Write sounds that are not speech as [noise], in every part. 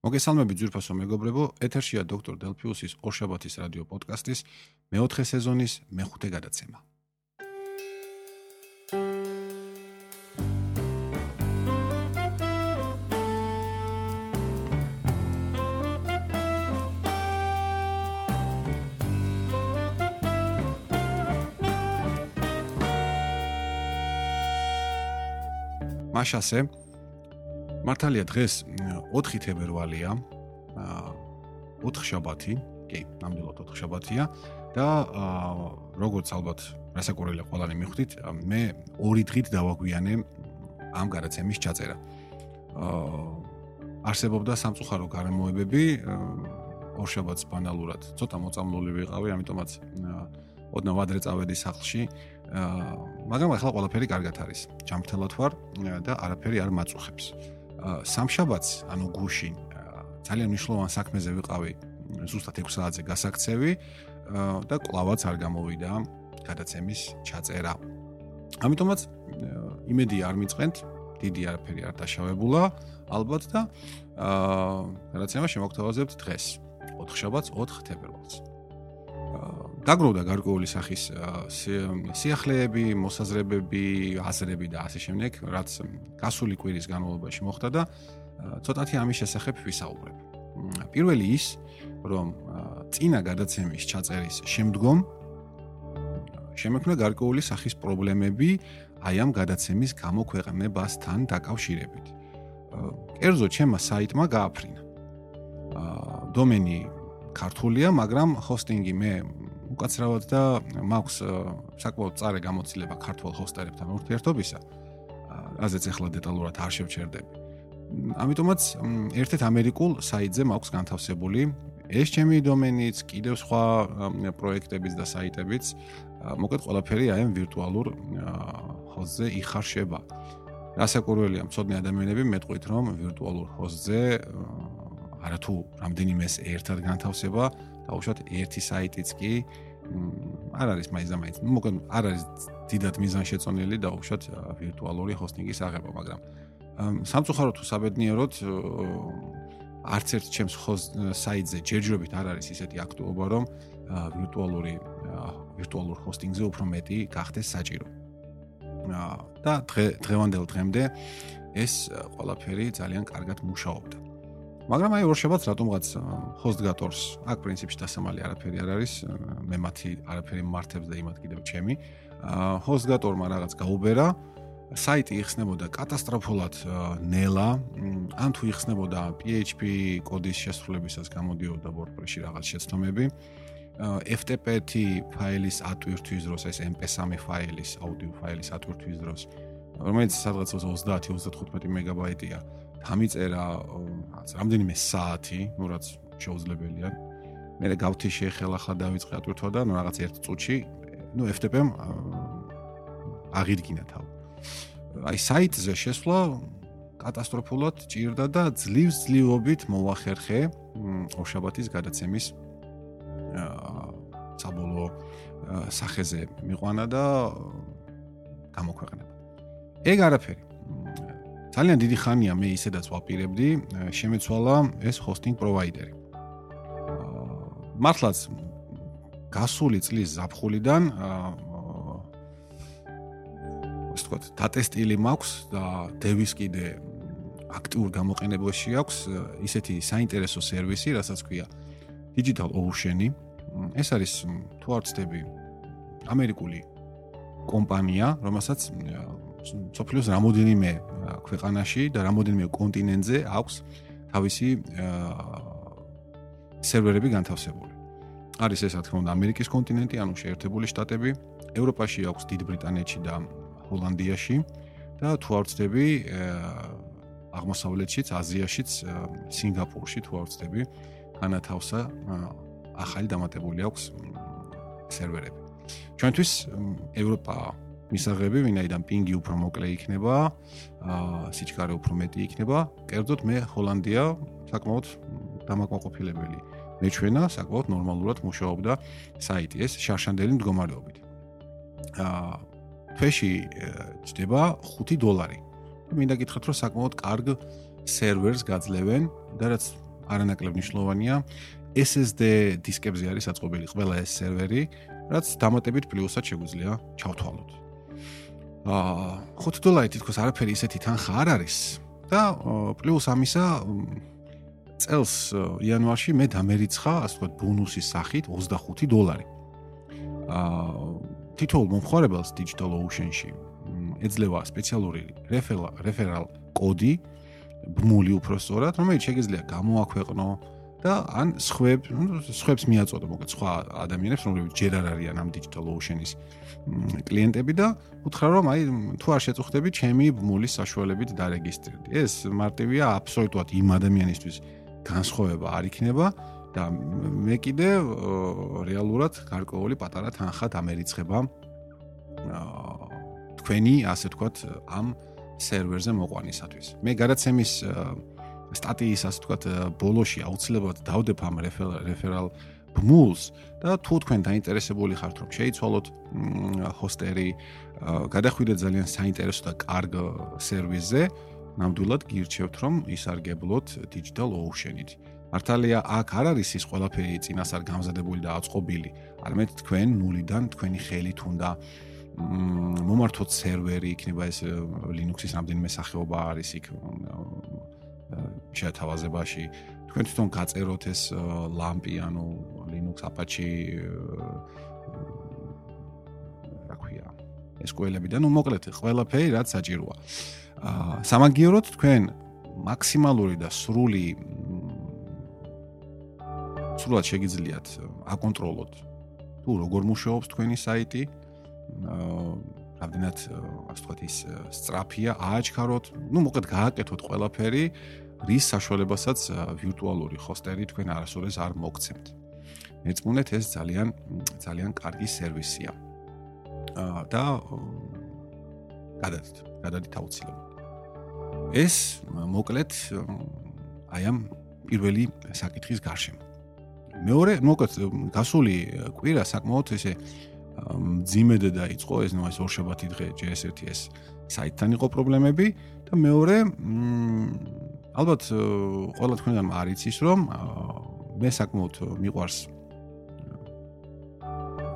მოგესალმები ძვირფასო მეგობრებო, ეთერშია დოქტორ დელფიუსის ორშაბათის რადიო პოდკასტის მეოთხე სეზონის მეხუთე გადაცემა. მაშასე მართალია დღეს 4 თებერვალია. აა 4 შაბათი, კი, ნამდვილად 4 შაბათია და აა როგორც ალბათ რასაკურველია ყველანი მიხვდით, მე ორი დღით დავაგვიანე ამ გადაცემის ჩაწერა. აა არსებობდა სამწუხარო გარემოებები, ორ შაბათს ბანალურად ცოტა მოწამლული ვიყავი, ამიტომაც ოდნავ ადრე წავედი სახლში. აა მაგრამ ახლა ყველაფერი კარგად არის. ჯამრთელად ვარ და არაფერი არ მაწუხებს. სამშაბათს, ანუ გუშინ ძალიან მნიშვნელოვან საქმეზე ვიყავი ზუსტად 6 საათზე გასაქცევი და კლავაც არ გამოვიდა გადაცემის ჩაწერა. ამიტომაც იმედი არ მიწყენთ, დიდი არაფერი არ დაშავებულა, ალბათ და აა გადაცემა შემოგთავაზებთ დღეს, 4 შაბათს, 4 თებერვალს. დაგროვდა გარკვეული სახის სიახლეები, მოსაზრებები, აზრები და ასე შემდეგ, რაც გასული კვირის განმავლობაში მოხდა და ცოტათი ამის შესახებ ვისაუბრებ. პირველი ის, რომ წინა გადაცემის ჩაწერის შემდგომ შემექმნა გარკვეული სახის პრობლემები აი ამ გადაცემის გამოქვეყნებასთან დაკავშირებით. კერძო ჩემმა საიტმა გააფრინა. დომენი ქართულია, მაგრამ ჰოსტინგი მე უკაცრავად და მაქვს საკმაოდ წარე გამოცდილება ქართულ ჰოსტერებთან ურთიერთობისა. აზეც ახლა დეტალურად არ შევჩერდები. ამიტომაც ერთ-ერთ ამერიკულ საიტზე მაქვს განთავსებული ეს ჩემი დომენიც, კიდევ სხვა პროექტებიც და საიტებიც, მოკლედ ყველაფერი აი ამ ვირტუალურ ჰოსტზე იხარშება. რასაკურველია, მწოდნე ადამიანები მეტყვით რომ ვირტუალურ ჰოსტზე არათუ რამდენიმეს ერთად განთავსება, დაუშვათ ერთი საიტიც კი არ არის მაინც და მაინც. ну, მოკლედ არ არის დიდად მიზანშეწონილი დაუშვათ ვირტუალური ჰოსტინგის აღება, მაგრამ სამწუხაროდ თუ საბედნიეროდ არც ერთ ჩემს საიტზე ჯერჯერობით არ არის ისეთი აქტუობა, რომ ვირტუალური ვირტუალურ ჰოსტინგზე უფრო მეტი გახდეს საჭირო. და დღე დღევანდელ დღემდე ეს ყველაფერი ძალიან კარგად მუშაობდა. მაგრამ აი ორშაბათს რატომღაც ჰოსტგატორს აქ პრინციპში დასამალი არაფერი არ არის. მე მათი არაფერი მართებს და იმათ კიდევ ჩემი. ჰოსტგატორმა რაღაც გაუბერა. საიტი იხსნებოდა კატასტროფულად ნელა. ან თუ იხსნებოდა PHP კოდის შესრულებისას გამოდიოდა WordPress-ში რაღაც შეცდომები. FTP-ი ფაილის ატვირთვის დროს ეს MP3 ფაილის აუდიო ფაილის ატვირთვის დროს რომელიც სადღაც 30-35 მეგაბაიტია დამიწერა რამდენიმე საათი, ну რაც შეუძლებელია. მე გავთიშე ხელა ხა დავიწყე ატვირთვა და ну რაღაც ერთ წუთში, ну FTP-მ აღირგინა თავ. აი საიტზე შესვლა კატასტროფულად ჭირდა და ძლივს ძლივობით მოახერხე ოშაბათის გადაცემის აა საბოლოო სახეზე მიყვანა და გამოქვეყნება. ეგ არაფერი. ძალიან დიდი ხანია მე ისედაც ვაპირებდი შემეცვალა ეს ჰოსტინგ პროვაიდერი. მართლაც გასული წლის ზაფხულიდან ასე ვთქვათ, დატესტილი მაქვს და დევის კიდე აქტიურ გამოყენებაში აქვს ისეთი საინტერესო სერვისი, რასაც ქვია Digital Ocean-ი. ეს არის თუ არ ვცდები ამერიკული კომპანია, რომელსაც სოფლიოს რამოდენიმე ქვეყანაში და რამოდენიმე კონტინენტზე აქვს თავისი სერვერები განთავსებული. არის ეს, რა თქმა უნდა, ამერიკის კონტინენტი, ანუ შეერთებული შტატები, ევროპაში აქვს დიდ ბრიტანეთში და ჰოლანდიაში და თუ არ ვცდები, აღმოსავლეთშიც, აზიაშიც, სინგაპურში თუ არ ვცდები, განათავსა ახალი დამატებული აქვს სერვერები. ჩვენთვის ევროპა მისაღები, ვინაიდან პინგი უფრო მოკლე იქნება, აა სიჩქარე უფრო მეტი იქნება. კერძოდ მე ჰოლანდია საკმაოდ დამაკმაყოფილებელი. მე ჩვენა საკმაოდ ნორმალურად მუშაობდა საიტი ეს შარშანდელი მდგომარეობით. აა თვეში ჯდება 5 დოლარი. მინდა გითხრათ, რომ საკმაოდ კარგ სერვერს გაძლევენ და რაც არანაკლებ მნიშვნელოვანია. SSD დისკებზე არის აწყობილი ყველა ეს სერვერი, რაც დამატებით პლუსად შეგვიძლია ჩავთვალოთ. აა 5 დოლარი თითქოს არაფერი ისეთი თანხა არ არის და პლუს ამისა წელს იანვარში მე დამერიცხა, ასე ვთქვათ, ბონუსის სახით 25 დოლარი. აა თითოეულ მომხმარებელს Digital Ocean-ში ეძლევა სპეციალური რეფერალ რეფერალ კოდი, ბმული უფრო სწორად, რომელიც შეიძლება გამოაქვეყნო აა და ან სხვებს, ну, სხვებს მიაწოდო, მოკლედ სხვა ადამიანებს, რომლებიც ჯერ არ არიან ამ Digital Ocean-ის კლიენტები და უთხრა რომ აი თუ არ შეწუხდები, ჩემი ბმულის საშუალებით დარეგისტრირდი. ეს მარტივია აბსოლუტურად იმ ადამიანისთვის განსხვავება არ იქნება და მე კიდე რეალურად გარკვეული პატარა თანხა დამერიცხება თქვენი ასე ვთქვათ ამ სერვერზე მოყვანისათვის. მე გადაცემის სტატიის ასე ვთქვათ ბოლოში აუცილებლად დავდებ ამ რეფერალ ბმულს და თუ თქვენ დაინტერესებული ხართ რომ შეიცვალოთ ჰოსტერი, გადახვიდეთ ძალიან საინტერესო და კარგ სერვისზე, ნამდვილად გირჩევთ რომ ისარგებლოთ Digital Ocean-ით. მართალია აქ არ არის ის ყველაფერი წინასარ გამზადებული და აწყობილი, არამედ თქვენ ნულიდან თქვენი ხელით უნდა მომართოთ სერვერი, იქნება ეს Linux-ის რამდენიმე სახეობა არის იქ შეთავაზებაში. თქვენ თვითონ გაწეროთ ეს ლამპი, ანუ Linux Apache რა ქვია, SQL-ები და ნუ მოკლედ ყველაფერი რაც საჭიროა. აა სამაგიეროდ თქვენ მაქსიმალური და სრული სრულად შეგიძლიათ აკონტროლოთ თუ როგორ მუშაობს თქვენი საიტი, რამდენად ასე ვთქვათ ის სტრაფია ააჩქაროთ, ну მოკლედ გააკეთოთ ყველაფერი, რის საშუალებასაც ვირტუალური ჰოსტერი თქვენ არასოდეს არ მოგცემთ. მეწმუნეთ ეს ძალიან ძალიან კარგი სერვისია. აა და გადადით, გადადით აუცილებლად. ეს მოკლედ აი ამ პირველი საკითხის გარშემო. მეორე, მოკლედ გასული კვირა საკმაოდ ესე ძიმედ დაიწყო ეს ნუ ეს ორშაბათი დღე JS1-ის საიტთან იყო პრობლემები და მეორე ალბათ ყველა თქვენგან არ იცის რომ მე საკმაოდ მიყვარს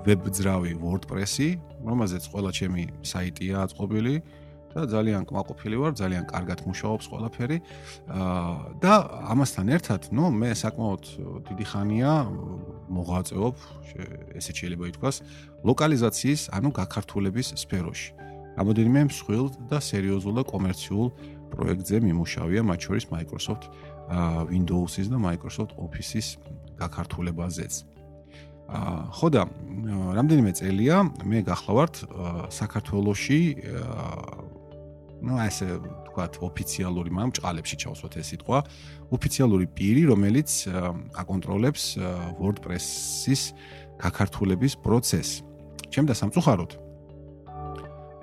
ვებძრავი WordPress-ი, რომელზეც ყველა ჩემი საიტია აწყობილი და ძალიან კმაყოფილი ვარ, ძალიან კარგად მუშაობს ყველაფერი. და ამასთან ერთად, ნუ მე საკმაოდ დიდი ხანია მოღვაწეობ, ესე შეიძლება ითქვას, ლოკალიზაციის, ანუ გაქართულების სფეროში. რამოდენიმე მსხვილ და სერიოზულ და კომერციულ პროექტზე მიმუშავია, მათ შორის Microsoft Windows-ის და Microsoft Office-ის გაქართულებაზეც. აა ხო და რამდენიმე წელია მე გახლავართ საქართველოში ну ასე ვთქვათ ოფიციალური მაგრამ ჭყალებში ჩავსვათ ეს სიტყვა. ოფიციალური პირი რომელიც აკონტროლებს WordPress-ის გაქართულების პროცესს. ჩემ და სამწუხაროდ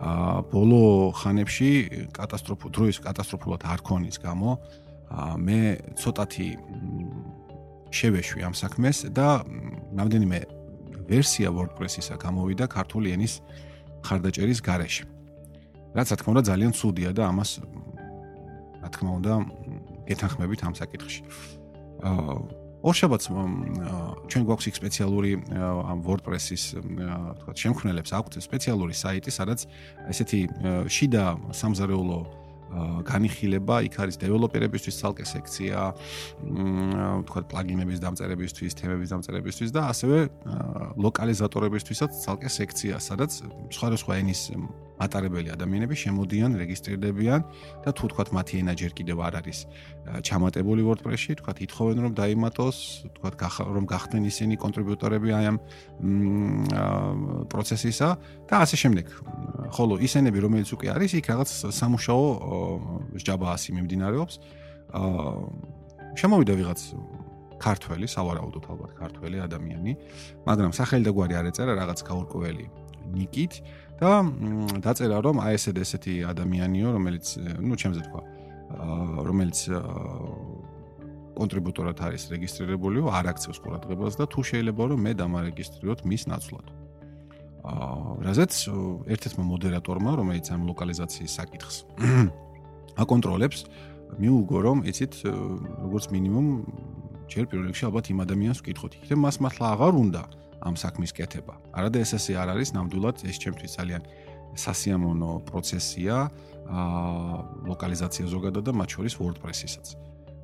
აა ბოლო ხანებში კატასტროფულ დროის კატასტროფულად არ ქონის გამო მე ცოტათი შევეშვი ამ საქმეს და რამდენიმე ვერსია WordPress-ისა გამოვიდა ქართული ენის ხარდაჭერის გარეშე. რაც რა თქმა უნდა ძალიან ცუდია და ამას რა თქმა უნდა გეთანხმებით ამ საკითხში. აა ორშაბათს ჩვენ გვაქვს იქ სპეციალური ამ WordPress-ის თქვა შემქმნელებს აქვთ სპეციალური საიტი, სადაც ესეთი შიდა სამზარეულო განიხილება, იქ არის დეველოპერებისთვის ცალკე სექცია, თქვა პლაგინების დამწერებისთვის, თემების დამწერებისთვის და ასევე ლოკალიზატორებისთვისაც ცალკე სექცია, სადაც სხვადასხვა ენის მატარებელი ადამიანები შემოდიან, რეგისტრირდებიან და თუ თქვათ მათი ენა ჯერ კიდევ არ არის ჩამატებული WordPress-ში, თქვათ ითხოვენ რომ დაიმატოს, თქვათ რომ გახდნენ ისინი კონტრიბუტორები აი ამ პროცესისა და ასე შემდეგ. ხოლო ისენები რომელიც უკვე არის, იქ რაღაც სამუშაო ჯაბაასი მიმდინარეობს. აა შემოვიდა ვიღაც ქართველი, სავარაუდოდ ალბათ ქართველი ადამიანი, მაგრამ სახელი და გვარი არ ეწერა რაღაც გაურკვეველი ნიკით და დაწერა რომ აი ესეთ ესეთი ადამიანიო რომელიც ნუ ჩემზე თქვა რომელიც კონტრიბუტორად არის რეგისტრირებულიო არ აქცევს ყურადღებას და თუ შეიძლება რომ მე დამარეგისტრიროთ მის ნაცვლად. აა რაზეც ერთ-ერთმა მოდერატორმა რომელიც ამ ლოკალიზაციის საკითხს [clears throat] აკონტროლებს მიუგო რომ იცით როგორც მინიმუმ ჯერ პირველ რიგში ალბათ იმ ადამიანს ვკითხოთ, იქნებ მას მართლა აღარ უნდა ამ საქმის კეთება. არადა ეს ასე არ არის, ნამდვილად ეს ჩემთვის ძალიან სასიამოვნო პროცესია, აა ლოკალიზაცია ზოგადად და მათ შორის WordPress-ისაც.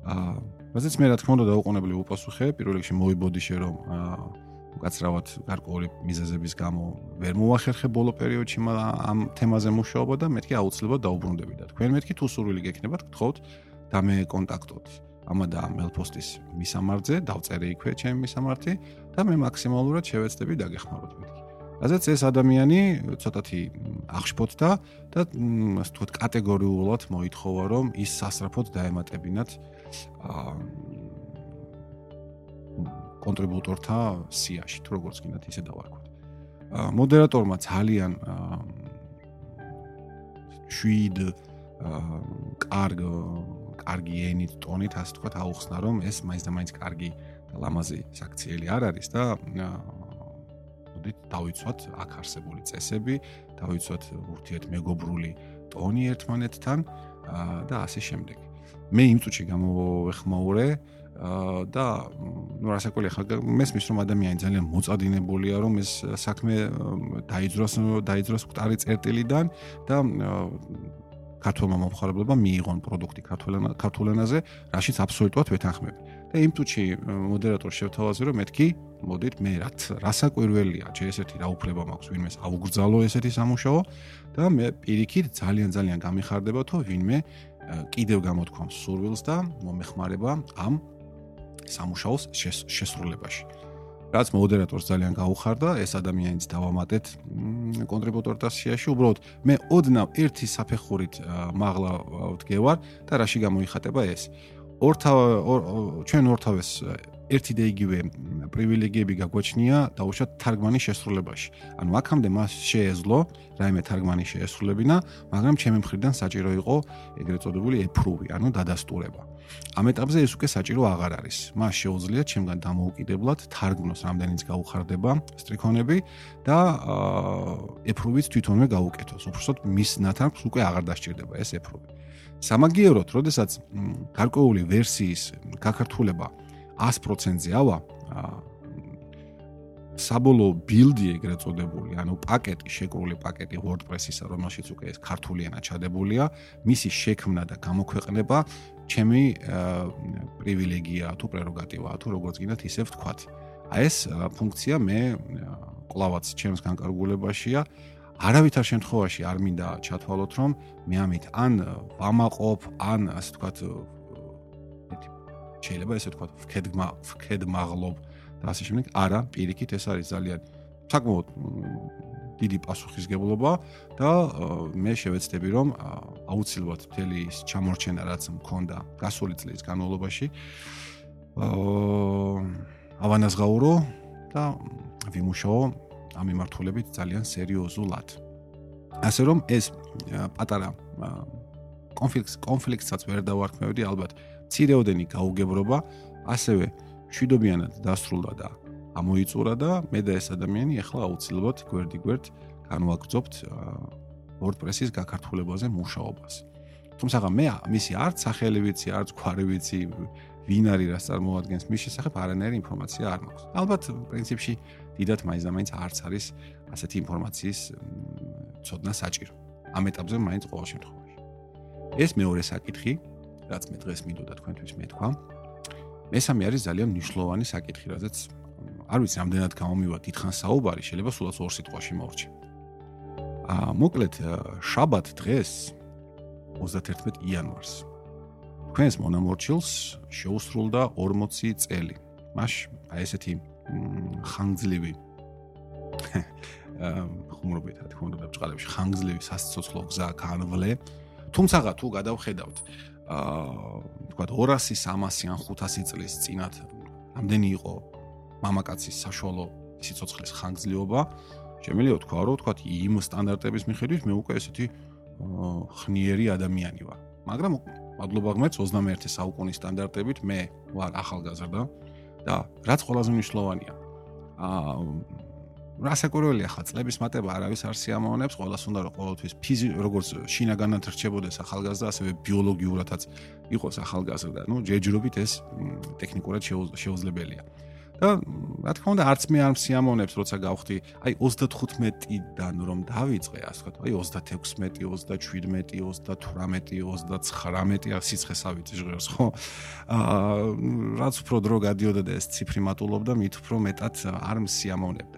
აა რაზეც მე რა თქმა უნდა დაუყოვნებლივ უპასუხე, პირველ რიგში მოიბოდიშე რომ აა უკაცრავად გარკვეული მიზეზების გამო ვერ მოახერხე ბოლო პერიოდში ამ თემაზე მუშაობა და მეთქი აუცილებლად დაუბრუნდები და თქვენ მეთქი თუ სურვილი გექნებათ, გთხოვთ და მე კონტაქტოთ. ამა და მელფოსტის მისამართზე დავწერე იქვე ჩემი მისამართი და მე მაქსიმალურად შევეცდები დაგეხმაროთ მეთქი. რაზეც ეს ადამიანი ცოტათი აღშფოთდა და ასე ვთქვათ კატეგორიულად მოითხოვა რომ ის სასწრაფოდ დაემატებინათ აა კონტრიბუტორთა სიაში, თუ როგორც გინდათ ისე დავარქვათ. აა მოდერატორმა ძალიან შვიდ აა კარგ კარგი ენით ტონით ასე თქვა აუხსნა რომ ეს მაინც და მაინც კარგი ლამაზი საქციელი არ არის და მოდით დავიცვათ აქ არსებული წესები, დავიცვათ ურთიერთ მეგობრული ტონი ერთმანეთთან და ასე შემდეგ. მე იმ წუთში გამოვეხმაურე და ნუ რასაკვირია ხა მესმის რომ ადამიანი ძალიან მოწადინებულია რომ ეს საქმე დაიძროს დაიძროს კვტარი წერტილიდან და ქართულმა მომხარებლებმა მიიღონ პროდუქტი ქართულ ენაზე, რაშიც აბსოლუტურად ვეთანხმები. და იმ თუჩი მოდერატორ შევთავაზე რომ მეთქი, მოდით მე რაც რასაკვირველია, ჯერ ესეთი რა უფლება მაქვს ვინმეს აუგრძალო ესეთი სამუშაო და მე პირიქით ძალიან ძალიან გამიხარდება თუ ვინმე კიდევ გამოთქვამს სურვილს და მომეხმარება ამ სამუშაოს შესრულებაში. რაც მოდერატორს ძალიან გაუხარდა, ეს ადამიანიც დავამატეთ კონტრიბუტორთა სიაში, უბრალოდ მე ოდნავ ერთი საფეხურით მაღლა ვდგევარ და რაში გამოიხატება ეს. ორთავ ჩვენ ორთავეს ერთი და იგივე პრივილეგიები გაგვაჩნია დაუშვათ თარგმანის შესრულებაში. ანუ აქამდე მას შეეძლო რაიმე თარგმანი შეესრულებინა, მაგრამ ჩემი მხრიდან საჭირო იყო ეგრეთ წოდებული ეფრუვი, ანუ დადასტურება. ამ ეტაპზე ეს უკვე საჭირო აღარ არის. მას შეუძლია ჩემგან დამოუკიდებლად თარგმნოს რამდენიც გაუხარდება სტრიქონები და ეფრუვიც თვითონვე გაუკეთოს. უბრალოდ მის ნათარგმს უკვე აღარ დასჭირდება ეს ეფრუვი. სამაგიეროდ, როდესაც გარკვეული ვერსიის გაქართულება 100%-ზე ავა, საბოლოო ბილდი ეგრეთ წოდებული, ანუ პაკეტი, შეკრული პაკეტი WordPress-ისა, რომელშიც უკვე ეს ქართული ენა ჩადებულია, მისი შექმნა და გამოქვეყნება ჩემი პრივილეგია თუ პრეროგატივა, თუ როგორც გინდათ ისე ვთქვათ. აი ეს ფუნქცია მე კლავაც ჩემს განკარგულებაშია. არავითარ შემთხვევაში არ მინდა ჩათვალოთ, რომ მე ამით ან ვამაყობ, ან ასე ვთქვათ შეიძლება ესე ვთქვათ, ვქედმა ვქედმაღლობ და ასე შემდეგ. არა, პირიქით ეს არის ძალიან საკმაოდ დიდი პასუხისგებლობა და მე შევეცდები რომ აუცილებლად მთელი ის ჩამორჩენა რაც მქონდა გასული წლის განმავლობაში აა ავანაზღაურო და ვიმუშაო ამ მიმართულებით ძალიან სერიოზულად. ასე რომ ეს პატარა კონფლიქტს კონფლიქტსაც ვერ დავარქმევდი ალბათ ცირეოდენი გაუგებრობა ასევე შვიდობიანად დასრულდა და ამოიწურა და მე და ეს ადამიანი ახლა აუცილებლად გვერდი გვერდ განვაგრძობთ WordPress-ის გაქართულებაზე მუშაობას. თუმცა მე მისი არც სახელი ვიცი, არც გვარი ვიცი, ვინ არის რას წარმოადგენს მის შესახებ არანაირი ინფორმაცია არ მაქვს. ალბათ პრინციპში დიდათ მაინც და მაინც არც არის ასეთი ინფორმაციის ცოდნა საჭირო. ამ ეტაპზე მაინც ყოველ შემთხვევაში. ეს მეორე საკითხი, რაც მე დღეს მინდოდა თქვენთვის მეთქვა. მესამე არის ძალიან მნიშვნელოვანი საკითხი, რადგან არ ვიცი რამდენად გამომივა დიდხან საუბარი, შეიძლება სულაც ორ სიტყვაში მოვრჩი. აა მოკლედ შაბათ დღეს 31 იანვარს თქვენს მონამორჩილს შეუსრულდა 40 წელი. მაშ აი ესეთი ხანგრძლივი აა ხუმრობით რა თქმა უნდა ბჭყალებში ხანგრძლივი სასიცოცხლო გზა განვლე. თუმცა თუ გადავხედავთ აა თქვა 200, 300 ან 500 წლის წინათ ამდენი იყო მამაკაცის საშუალო სიცოცხლის ხანგრძლივობა. შემიძლია ვთქვა რომ თქვა იმ სტანდარტების მიხედვით მე უკვე ესეთი ხნიერი ადამიანი ვარ. მაგრამ მადლობა ღმერთს 21 საუკუნის სტანდარტებით მე ვარ ახალგაზრდა და რაც ყველაზე მნიშვნელოვანია აა რასაკვირველია ხა წლების მატება არავის არ სიამოვნებს, ყოველას უნდა რომ ყოველთვის ფიზი როგორც შინაგანად რჩებოდეს ახალგაზრდა, ასევე ბიოლოგიურადაც იყოს ახალგაზრდა. ნუ ჯერჯერობით ეს ტექნიკურად შეუძლებელია. და რა თქმა უნდა არც მე არ მსიამოვნებს როცა გავხდი აი 35-დან რომ დავიწყე ასე ვთქვათ აი 36 37 38 39 სიცხეს ავიწი ჟღერს ხო აა რაც უფრო დრო გადიოდა და ეს ციფრი მატულობდა მით უფრო მეტად არ მსიამოვნებდა რა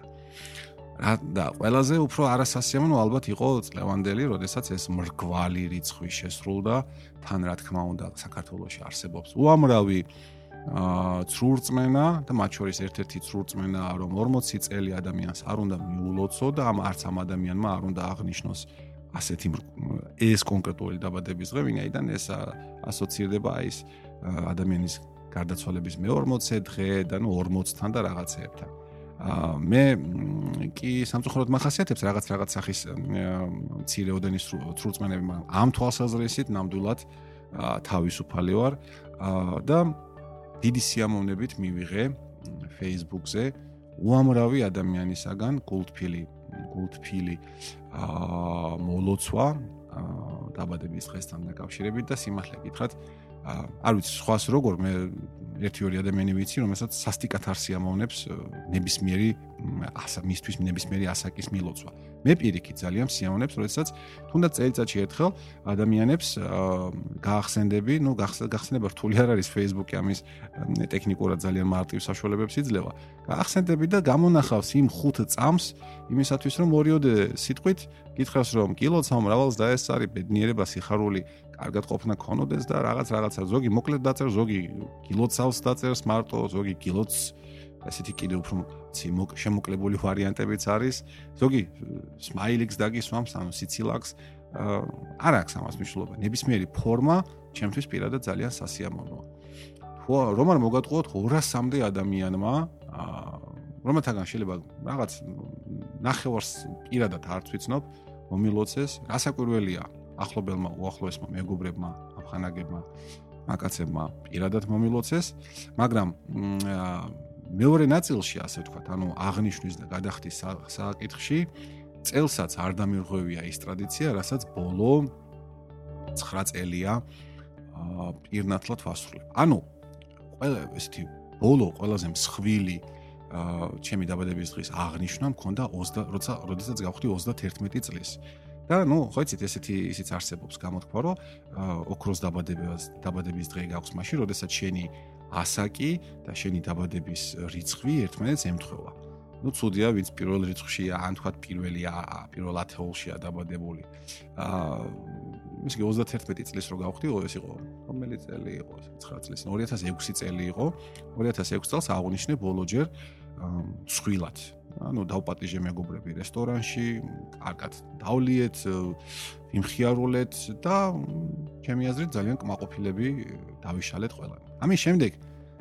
და ყველაზე უფრო არასასიამოვნო ალბათ იყო წლევანდელი, როდესაც ეს მრგვალი რიცხვი შესრულდა, თან რა თქმა უნდა საქართველოსში არსებობს უამრავი აა ცრურწმენა და მათ შორის ერთ-ერთი ცრურწმენა რომ 40 წელი ადამიანს არ უნდა მიულოცო და ამ არც ამ ადამიანმა არ უნდა აღნიშნოს ასეთი ეს კონკრეტული დაბადების დღე, ვინაიდან ეს ასოცირდება ის ადამიანის გარდაცვალების მე-40 დღე და ნუ 40-თან და რაღაცეებთან. აა მე კი სამწუხაროდ მახასიათებს რაღაც რაღაც სახის მცირეოდენის ცრურწმენები, მაგრამ ამ თვალსაზრისით ნამდვილად თავისუფალი ვარ. და დიდი სიამოვნებით მივიღე Facebook-ზე უამრავი ადამიანისაგან კულტფილი კულტფილი აა მოლოცვა დაბადების დღესთან დაკავშირებით და სიმართლე გითხრათ არ ვიცი სხვას როგორ მე ერთი ორი ადამიანი ვიცი რომელსაც სასტიკად არ სიამოვნებს ნებისმიერი ასა მისთვის ნებისმიერი ასაკის მილოცვა. მე პირიქით ძალიან სიამოვნებს როდესაც თუნდაც წელიწადში ერთხელ ადამიანებს გაახსენდები ნუ გახსენება რთული არ არის Facebook-ი ამის ტექნიკურად ძალიან მარტივ საშუალებებს იძლევა. გაახსენდები და გამონახავს იმ ხუთ წამს იმისათვის რომ ორიოდე სიტყვით გითხრას რომ კილოცავ მრავალს და ეს არის ბედნიერება სიხარული კარგად ყოფნა ქონოდეს და რაღაც რაღაცა ზოგი მოკლედ დაწერს, ზოგი კილოცავს დაწერს მარტო, ზოგი კილოც ასეთი კიდე უფრო შემოკლებული ვარიანტებიც არის. ზოგი სმაილიქს დაგისვამს, ანუ სიცილაკს არ აქვს ამას მნიშვნელობა. ნებისმიერი ფორმა ჩემთვის პირადად ძალიან სასიამოვნოა. ხო, რომ არ მოგატყუოთ 200-მდე ადამიანმა რომელთაგან შეიძლება რაღაც ნახევარს პირადად არც ვიცნობ მომილოცეს, რასაკვირველია, ახლობელმა უახლოესმა მეგობრებმა, ამხანაგებმა, მაკაცებმა პირადად მომილოცეს, მაგრამ მეორე ნაწილში, ასე ვთქვათ, ანუ აღნიშნვის და გადახდის სააკითხში წელსაც არ დამირღვევია ის ტრადიცია, რასაც ბოლო 9 წელია პირნათლად ვასრულებ. ანუ ყველა ესეთი ბოლო ყველაზე მსხვილი ჩემი დაბადების დღის აღნიშვნა მქონდა 20 როცა როდესაც გავხდი 31 წლის. და ну, ხოიცით ესეთი ისიც არსებობს გამოთქვა, რომ ოქროს დაბადებას დაბადების დღე გაქვს მაშინ, როდესაც შენი ასაკი და შენი დაბადების რიცხვი ერთმანეთს ემთხვევა. ну ცუდია ვინც პირველ რიცხვშია ან თქვა პირველი პირველ ათეულშია დაბადებული. აა ის 31 წლის რო გავხდიო ეს იყო რომელი წელი იყო 9 წლის 2006 წელი იყო 2006 წელს აღვნიშნე ბოლო ჯერ მსხვილად ანუ დავპატიჟე მეგობრები რესტორანში, კარგად დავლიეთ, იმხიარულეთ და ჩემი აზრით ძალიან კმაყოფილები დავიშალეთ ყველა. ამის შემდეგ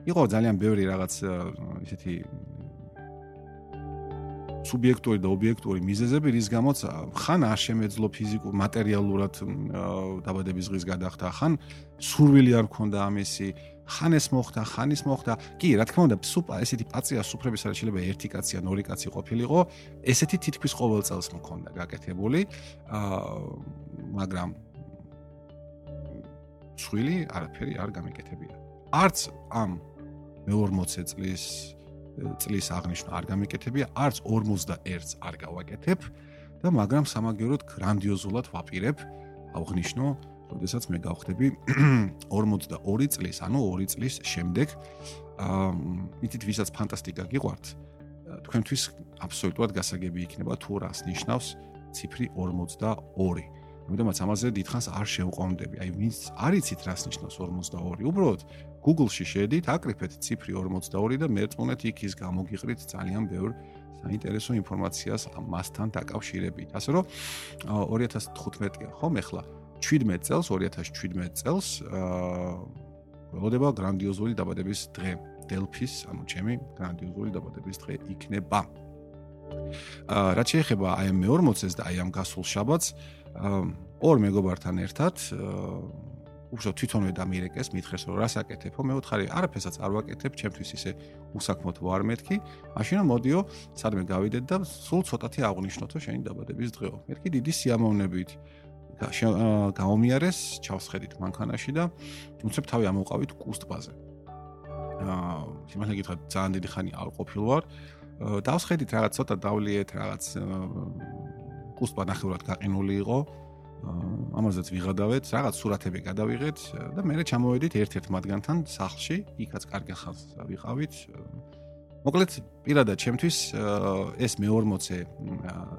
იყო ძალიან ბევრი რაღაც ისეთი სუბიექტური და ობიექტური მიზეზები, რის გამოც ხან არ შემეძლო ფიზიკურ მატერიალურად დაბადების დღის გადახდა, ხან სურვილი არ მქონდა ამისი, ხან ეს მოხდა, ხან ის მოხდა. კი, რა თქმა უნდა, სუპა, ესეთი პაცია სუფრების არ შეიძლება ერთი კაცი ან ორი კაცი ყოფილიყო. ესეთი თითქმის ყოველ წელს მქონდა გაკეთებული. აა მაგრამ შვილი არაფერი არ გამეკეთებია. არც ამ მე-40 წლის წლის აღნიშნა არ გამეკეთებია, არც 51-ს არ გავაკეთებ და მაგრამ სამაგიეროდ გრანდიოზულად ვაპირებ აღნიშნო როდესაც მე გავხდები [clears throat] 42 წლის, ანუ 2 წლის შემდეგ, აა ითით ვისაც ფანტასტიკა გიყვართ, თქვენთვის აბსოლუტურად გასაგები იქნება თუ რას ნიშნავს ციფრი 42. ამიტომაც ამაზე დიდხანს არ შევყვამდები. აი ვინც არიცით რას ნიშნავს 42, უბრალოდ Google-ში შედით, აკრიფეთ ციფრი 42 და მერწმუნეთ იქ ის გამოგიყრით ძალიან ბევრ საინტერესო ინფორმაციას მასთან დაკავშირებით. ასე რომ 2015-ია ხომ ეხლა 17 წელს 2017 წელს აა ველოდება გრანდიოზული დაბადების დღე დელფის ანუ ჩემი გრანდიოზული დაბადების დღე იქნება აა რაც შეეხება აი ამ მე-40-ს და აი ამ გასულ შაბათს აა ორ მეგობართან ერთად უბრალოდ თვითონვე დამირეკეს, მითხეს რომ რას აკეთებო, მე ვთხარი, არაფერსაც არ ვაკეთებ, ჩემთვის ისე უსაქმოდ ვარ მეთქი, მაშინ მოდიო, სადმე გავიდეთ და სულ ცოტათი აღნიშნოთო შენი დაბადების დღეო. მეთქი დიდი სიამოვნებით გამომიარეს, ჩავსხედით მანქანაში და უცებ თავი ამოვყავით კუსტბაზე. აა, სიმართლე გითხრათ, ძალიან დიდი ხანი არ ყოფილვარ. დავსხედით რაღაც ცოტა დავლიეთ, რაღაც კუსტბა ნახევრად გაყინული იყო. ამაზეც ვიღადავეთ, რაღაც სურათები გადავიღეთ და მე ჩამოვედით ერთ-ერთ მათგანთან სახლში, იქაც კარგი ხალხს ვიყავით. მოკლედ, პირადად ჩემთვის ეს მე-40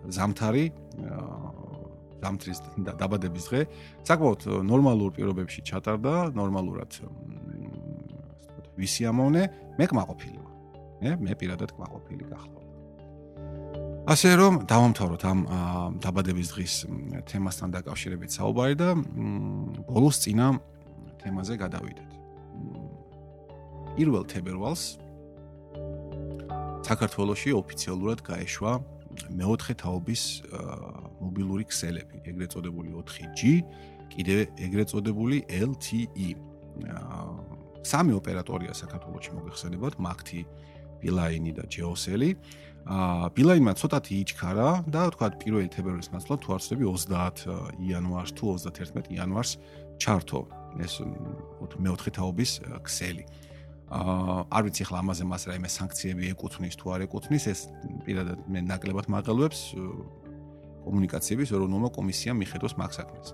ზამთარი ზამთრის დაბადების დღე საკმაოდ ნორმალურ პირობებში ჩატარდა, ნორმალურად ვისიამოვნე, მე კმაყოფილი ვარ. მე მე პირადად კმაყოფილი გახლავ. ასე რომ დავამთავროთ ამ დაბადების დღის თემასთან დაკავშირებით საუბარი და ბოლოს წინა თემაზე გადავიდეთ. 1 თებერვალს საქართველოსი ოფიციალურად გაეშვა მეოთხე თაობის მობილური ქსელები, ეგრეთ წოდებული 4G, კიდე ეგრეთ წოდებული LTE. სამი ოპერატორია საქართველოში მოგეხსენებათ, Maxti, Beeline და Geocell. აა ბილაინმა ცოტათი იჩქარა და თქვა პირველი თებერვლის ნაცვლად თუ არსები 30 იანვარს თუ 31 იანვარს ჩართო ეს მეოთხე თაობის ქსელი. აა არ ვიცი ახლა ამაზე მას რაიმე სანქციები ეკუთვნის თუ არ ეკუთვნის ეს პირადად მე ნაკლებად მაღალვებს კომუნიკაციების ეროვნულმა კომისიამ მიხედოს მაგ საქმეს.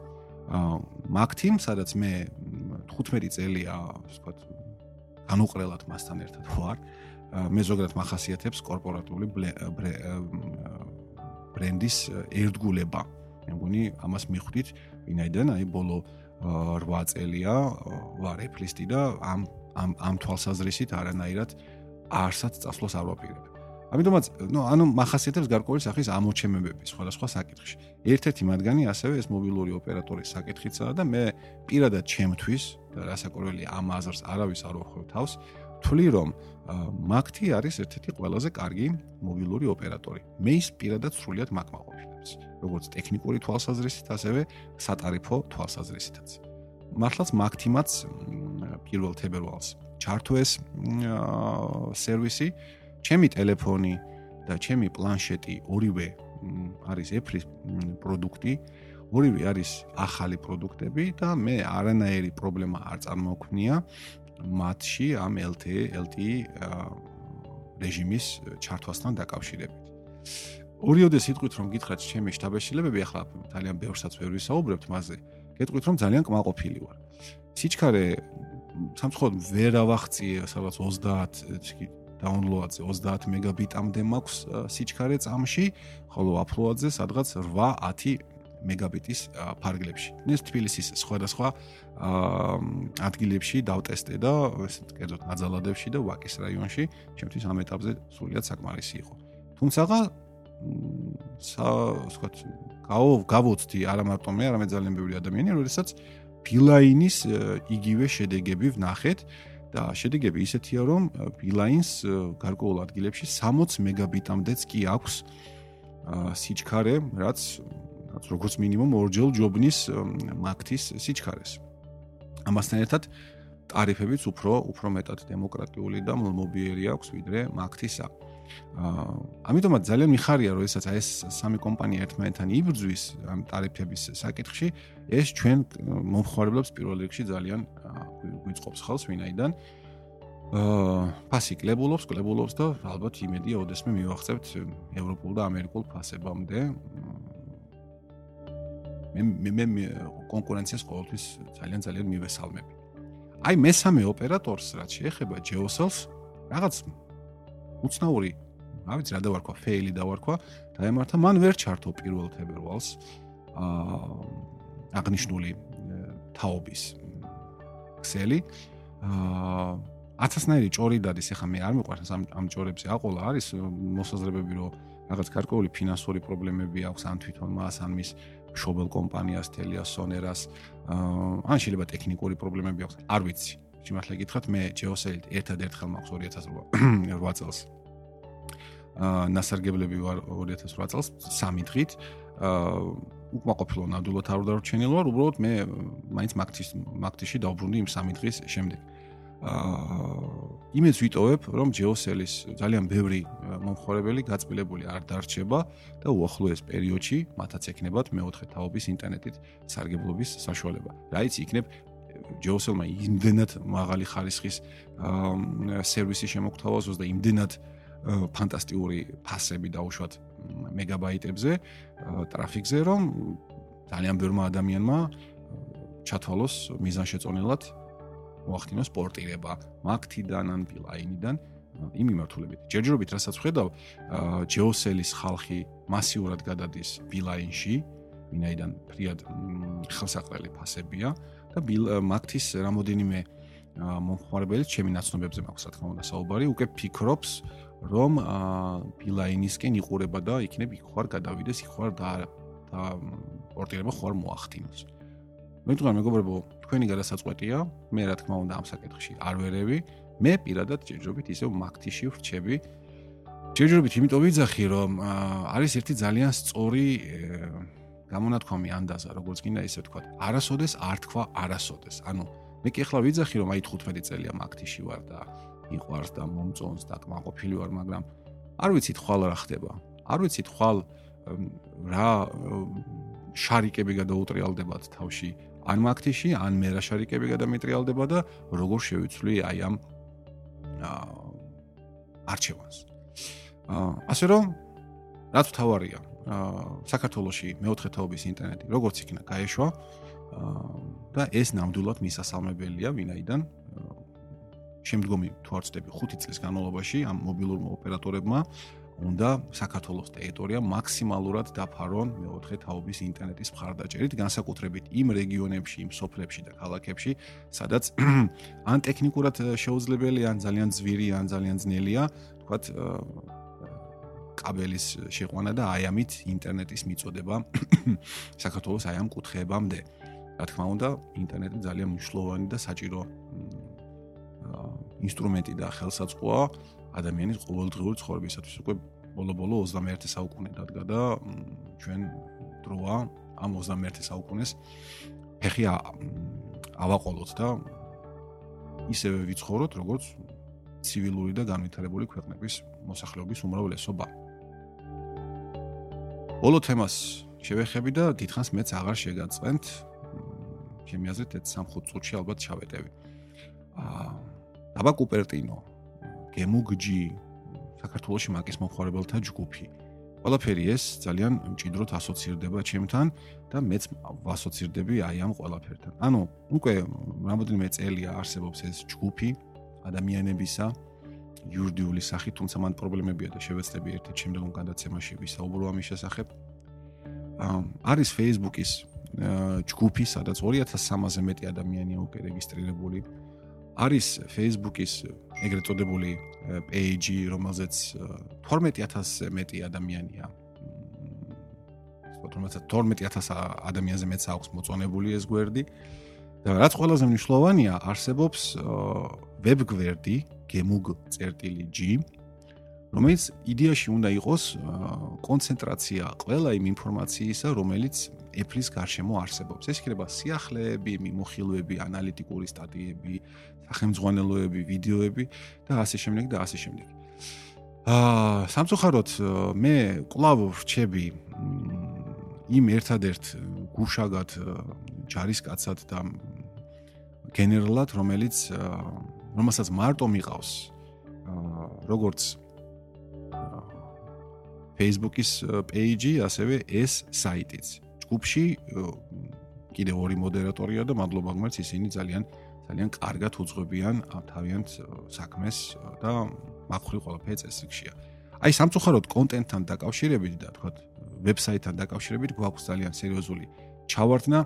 აა მაგთიმ სადაც მე 15 წელია ასე ვთქვათ განუყრელად მასთან ერთად ვარ. მე ზოგადად מחასიათებს კორპორატული ბრენდის ერთგულება. მე მგონი ამას მიხვდით, ვინაიდან აი ბოლო 8 წელია ვარ ეფლისტი და ამ ამ ამ თვალსაზრისით არანაირად არსად წასვლას არ ვაპირებ. ამიტომაც, ნუ ანუ מחასიათებს გარკვეული სახის ამოჩემებები სხვადასხვა საკითხში. ერთ-ერთი მათგანი ასევე ეს მობილური ოპერატორის საკითხიცაა და მე პირადად ჩემთვის და რასაკვირველი ამ აზრს არავის არ ვხვევ თავს, თვლი რომ მაგთი არის ერთ-ერთი ყველაზე კარგი მობილური ოპერატორი. მე ის პირადად სრულიად მაკმაყოფილებს, როგორც ტექნიკური თვალსაზრისით, ასევე სატარიფო თვალსაზრისითაც. მართლაც მაგთიმაც პირველ თებერვალს ჩართო ეს სერვისი, ჩემი ტელეფონი და ჩემი პლანშეტი ორივე არის Apple-ის პროდუქტი. ორივე არის ახალი პროდუქტები და მე არანაირი პრობლემა არ წარმოვქნია მათში ამ LTE LTE რეჟიმის ჩართვასთან დაკავშირებით. ორიოდე სიტყვით რომ გითხრათ ჩემი შტაბეშილებები ახლა ძალიან ბევრსაც ვერ ვისაუბრებთ მასზე. გეტყვით რომ ძალიან კმაყოფილი ვარ. სიჩქარე სამწუხაროდ ვერ ავახციე სადაც 30 დაუნლოადზე 30 მეგაბიტამდე მაქვს სიჩქარე წამში, ხოლო აფლოადზე სადღაც 8-10 მეგაბიტის ფარგლებში. ეს თბილისის სხვადასხვა ადგილებში დავტესტე და ესე კერძოდ ნაძალადებში და ვაკის რაიონში, ჩემთვის ამ ეტაპზე სრულიად საკმარისი იყო. თუმცა სა ვთქვათ, გავოცდი არა მარტო მე, არამედ ძალიან ბევრი ადამიანი, როდესაც ბილაინის იგივე შედეგები ვნახეთ და შედეგები ისეთია, რომ ბილაინს გარკვეულ ადგილებში 60 მეგაბიტამდეც კი აქვს სიჩქარე, რაც როგორც მინიმუმ ორჯერ ჯობნის მაგთის სიჩქარეს. ამასთან ერთად ტარიფებიც უფრო უფრო მეტად დემოკრატიული და მობიერი აქვს ვიდრე მაგთისა. აა ამიტომაც ძალიან მიხარია რომ ესაც ეს სამი კომპანია ერთმანეთთან იბრძვის ამ ტარიფების საკითხში, ეს ჩვენ მომხმარებლებს პირველ რიგში ძალიან გვიწყობს ხელს ვინაიდან აა ფასი კლებულობს, კლებულობს და ალბათ იმედია ოდესმე მივახცევთ ევროპულ და ამერიკულ ფასებამდე. მე მე მე კონკურენციას ყოველთვის ძალიან ძალიან მივესალმები. აი მესამე ოპერატორს რაც შეეხება Geocell-ს, რაღაც უცნაური, რა ვიცი რა დავარქვა, ფეილი დავარქვა, დაემართა მან ვერ ჩართო პირველ თებერვალს აა აღნიშნული თაობის ქსელი. აა ათასნაირი ჭორი დადის, ეხლა მე არ მიყვარს ამ ამ ჭორებზე აყოლა არის მოსაზრებები რომ რაღაც გარკვეული ფინანსური პრობლემები აქვს ან თვითონ მას ან მის შობელ კომპანიას თელიას სონერას. ან შეიძლება ტექნიკური პრობლემები აქვს არ ვიცი. სიმართლე გითხრათ მე ჯეოსელით ერთადერთხელ მაქვს 2008 წელს. აა ნასარგებლები ვარ 2008 წელს სამი დღით. აა უკმაყოფილო ნამდვილად არ დარჩენილ ვარ, უბრალოდ მე მაინც მაგთის მაგთიში დავბრუნდი იმ სამი დღის შემდეგ. აა იმეც ვიტოვებ, რომ ჯეოსელის ძალიან ბევრი მომხმარებელი გაწმილებული არ დარჩება და უახლოეს პერიოდში მათაც ექნებათ მეოთხე თაობის ინტერნეტით სარგებლობის საშუალება. რაიც იქნებ ჯეოსელმა იმდენად მაღალი ხარისხის სერვისი შემოგთავაზოს და იმდენად ფანტასტიკური ფასები დაუშვათ მეგაბაიტებზე ტრაფიკზე, რომ ძალიან ბევრმა ადამიანმა ჩათვალოს მიზანშეწონილად მოახდინოს პორტირება მაგთიდან ან ბილაინიდან იმ მიმართულებით. ჯერჯერობით რასაც ხედავ, ჯეოსელის ხალხი მასიურად გადადის ბილაინში, ვინაიდან ფრიად ხელსაყრელი ფასებია და მაგთის რამოდენიმე მომხმარებელი ჩემი ნაცნობებზე მაქვს, რა თქმა უნდა, საუბარი, უკვე ფიქრობს, რომ ბილაინისკენ იყურება და იქნებ იქ ხარ გადავიდეს, იქ ხარ და და პორტირება ხარ მოახდინოს. მე თქვენ მეგობრებო, თქვენი გადასაწყვეტია, მე რა თქმა უნდა ამ საკითხში არ ვერევი, მე პირადად ჯერჯერობით ისევ მაგთიში ვრჩები. ჯერჯერობით იმიტომ ვიძახი, რომ არის ერთი ძალიან სწორი გამონათქვამი ანდაზა, როგორც გინდა ისე თქვა. არასოდეს არ თქვა არასოდეს. ანუ მე კი ახლა ვიძახი, რომ აი 15 წელია მაგთიში ვარ და იყვარს და მომწონს და კმაყოფილი ვარ, მაგრამ არ ვიცით ხვალ რა ხდება. არ ვიცით ხვალ რა შარიკები გადაუტრიალდებათ თავში ან მაგთიში, ან მე რა შარიკები გადამეტრიალდება და როგორ შევიცვლი აი ამ არჩევანს. აა ასე რომ რაც თავარია, აა საქართველოსი მეოთხე თაობის ინტერნეტი როგორც იქნა გაეშვა და ეს ნამდვილად მისასალმებელია ვინაიდან შემდგომი თუ არ ვწდები 5 წლის განმავლობაში ამ მობილურმა ოპერატორებმა უნდა საქართველოს ტერიტორია მაქსიმალურად დაფარონ მეოთხე თაობის ინტერნეტის მხარდაჭერით, განსაკუთრებით იმ რეგიონებში, იმ სოფლებში და ქალაქებში, სადაც [clears throat] ან ტექნიკურად შეუძლებელია, ან ძალიან ძვირი, ან ძალიან ძნელია, თქვათ კაბელის შეყვანა და აი ამით ინტერნეტის მიწოდება [clears throat] საქართველოს აი ამ კუთხეებამდე. რა თქმა უნდა, ინტერნეტი ძალიან მნიშვნელოვანი და საჭირო ინსტრუმენტი და ხელსაწყოა ადამიანის ყოველდღიური ცხოვრებისათვის უკვე ბოლო-ბოლო 21 საუკუნე დადგა და ჩვენ დროა ამ 21 საუკუნეს ფეხი ავაყოლოთ და ისევე ვიცხოვროთ როგორც ცივილური და განვითარებული ქვეყნების მოსახლეობის უმრავლესობა. ბოლო თემას შევეხები და დიდხანს მეც აღარ შეგაწყენთ. ჩემი აზრით, ეს 3-5 წუთში ალბათ ჩავეტევი. აა დაბა კუპერტინო გემუგჯი საქართველოსი მაკის მომხარებელთა ჯგუფი. ყველაფერი ეს ძალიან მჭიდროდ ასოცირდება ჩემთან და მეც ვასოცირდები აი ამ ყველაფერთან. ანუ უკვე რამოდენიმე წელია არსებობს ეს ჯგუფი ადამიანებისა იურიდიული სახით, თუმცა მან პრობლემებია და შევეცდები ერთ-ერთ შემდგომ გადაცემაში ვისაუბრო ამის შესახებ. არის Facebook-ის ჯგუფი, სადაც 2300-ზე მეტი ადამიანია უკვე რეგისტრირებული. არის Facebook-ის ეგრეთ წოდებული page, რომელზეც 12000-ზე მეტი ადამიანია. თუმცა 12000 ადამიანზე მეც აქვს მოწონებული ეს გვერდი. და რაც ყველაზე მნიშვნელოვანია, არსებობს web გვერდი gemug.g რომელიც იდეაში უნდა იყოს კონცენტრაცია ყველა იმ ინფორმაციისა, რომელიც Apple-ის გარშემო არსებობს. ეს იქნება სიახლეები, მიმოხილვები, ანალიტიკური სტატიები, სახელმძღვანელოები, ვიდეოები და ასე შემდეგ და ასე შემდეგ. აა, სამწუხაროდ მე კლავ ვრჩები იმ ერთადერთ გუშაგად ჯარისკაცად და გენერალად, რომელიც რომელსაც მარტო მიყავს აა, როგორც Facebook-ის page-ი, ასევე ეს საიტიც. ჯგუფში კიდე ორი მოდერატორია და მადლობა გმერც ისინი ძალიან ძალიან კარგად უძღვებიან თავიანთ საქმეს და მაგხრი ყველაფერი წესრიგშია. აი სამწუხაროდ კონტენტთან დაკავშირებით და თქვა ვებსაიტთან დაკავშირებით გვაქვს ძალიან სერიოზული ჩავარდნა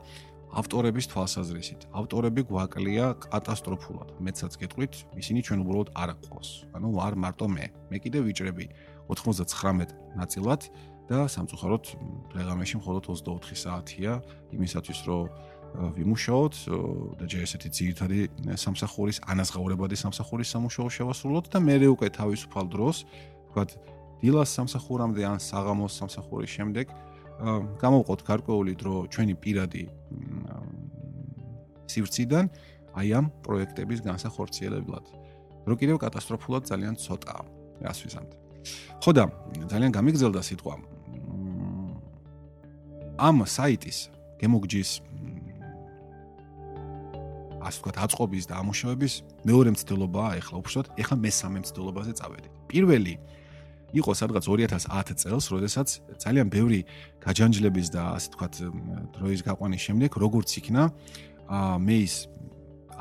ავტორების თვალსაზრისით. ავტორები გვაკლია კატასტროფულად. მეცაც გეტყვით, ისინი ჩვენ უბრალოდ არ აყვავს. ანუ არ მარტო მე. მე კიდე ვიჭრები 99 ნაწილად და სამწუხაროდ დღეღამეში მხოლოდ 24 საათია იმისათვის რომ ვიმუშაოთ და ჯერ ესეთი ძირითადი სამსახურის ანაზღაურებადი სამსახურის სამუშაო შევასრულოთ და მე უკვე თავისუფალ დროს ვთქვათ დილას სამსახურამდე ან საღამოს სამსახურის შემდეგ გამოვყოთ გარკვეული დრო ჩვენი პირადი სივრციდან აი ამ პროექტების განსახორციელებლად. რო კიდევ კატასტროფულად ძალიან ცოტაა, რას ვიზამთ. ხო და ძალიან გამიგზელდა სიტყვა. ამ საიტის გემოგჯის ასე ვთქვათ, აწყობის და ამუშავების მეორე მცდელობაა ეხლა უბრალოდ, ეხლა მესამე მცდელობაზე წავედით. პირველი იყო სადღაც 2010 წელს, როდესაც ძალიან ბევრი გაჯანჯლების და ასე ვთქვათ, დროის გაყვანის შემდეგ როგორც იქნა მე ის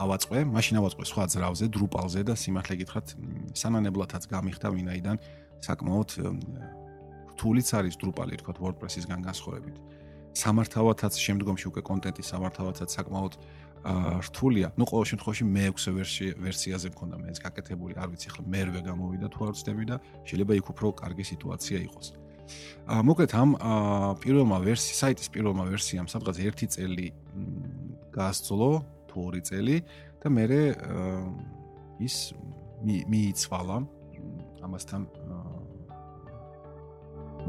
ავაწყე, მაშინ ავაწყე სხვა ძრავზე, დრუპალზე და სიმართლე გითხრათ, სანანებლათაც გამიხდა ვინაიდან საკმაოდ რთულიც არის დრუპალი, თქვათ WordPress-ისგან განსხვავებით. სამართავათაც შემდგომში უკვე კონტენტის სამართავათაც საკმაოდ რთულია. ნუ ყოველ შემთხვევაში მე-6 ვერსია ვერსიაზე მქონდა მე ეს გაკეთებული, არ ვიცი ხლა მე-8 გამოვიდა თუ არ ვცდები და შეიძლება იქ უფრო კარგი სიტუაცია იყოს. აა მოკლედ ამ პირველმა ვერსია, საიტის პირველმა ვერსიამ სადღაც 1 წელი გაასწოლო, თუ 2 წელი და მე ის მიიცვალა ამასთან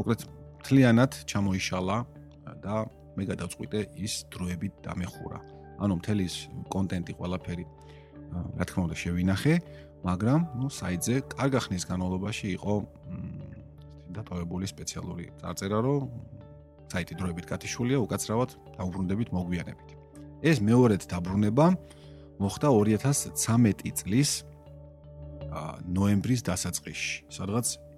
მოკლედ თლიანად ჩამოიშალა და მე გადავწყვიტე ის დროებით დამეხურა. ანუ მთელი ის კონტენტი ყველაფერი რა თქმა უნდა შევინახე, მაგრამ ნუ საიტზე კარგა ხნის განმავლობაში იყო დატოვებული სპეციალური წარწერა, რომ საიტი დროებით გათიშულია, უკაცრავად დაუბრუნდებით მოგვიანებით. ეს მეორედ დაბრუნება მოხდა 2013 წლის ნოემბრის დასაწყისში, სადღაც